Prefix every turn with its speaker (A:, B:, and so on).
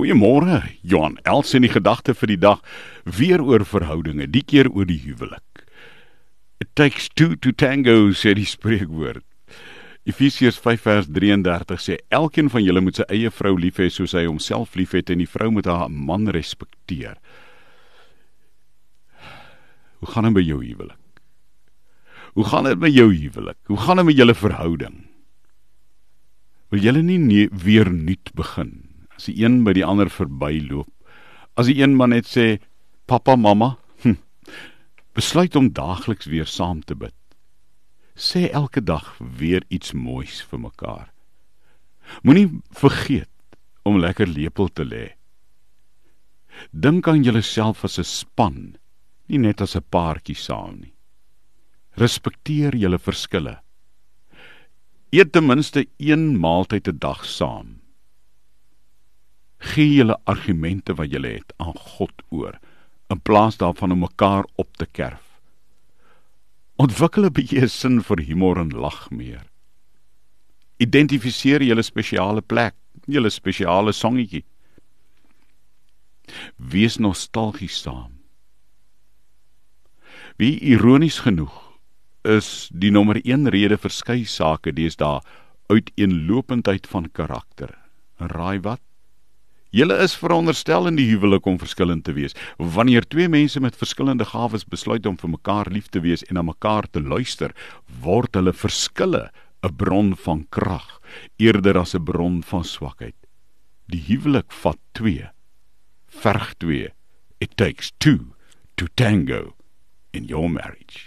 A: Goeiemôre, Johan. Els in die gedagte vir die dag weer oor verhoudinge, die keer oor die huwelik. It takes two to tango, sê die spreekwoord. Efesiërs 5 vers 33 sê elkeen van julle moet sy eie vrou lief hê soos hy homself liefhet en die vrou moet haar man respekteer. Hoe gaan dit met jou huwelik? Hoe gaan dit met jou huwelik? Hoe gaan dit met julle verhouding? Wil julle nie, nie weer nuut begin? As die een by die ander verbyloop, as die een man net sê, "Pappa, mamma," hm, besluit om daagliks weer saam te bid. Sê elke dag weer iets moois vir mekaar. Moenie vergeet om lekker lepel te lê. Dink aan jouself as 'n span, nie net as 'n paartjie saam nie. Respekteer julle verskille. Eet ten minste een maaltyd 'n dag saam gee julle argumente wat julle het aan God oor in plaas daarvan om mekaar op te kerf. Ontwikkel 'n bietjie sin vir humor en lag meer. Identifiseer julle spesiale plek, julle spesiale songetjie. Wees nostalgies saam. Wie ironies genoeg is die nommer 1 rede vir skei sake deesdae uiteenlopendheid van karakter. Raai wat? Julle is veronderstel in die huwelik om verskillend te wees. Wanneer twee mense met verskillende gawes besluit om vir mekaar lief te wees en na mekaar te luister, word hulle verskille 'n bron van krag eerder as 'n bron van swakheid. Die huwelik vat twee. Verg twee. It takes two to tango in your marriage.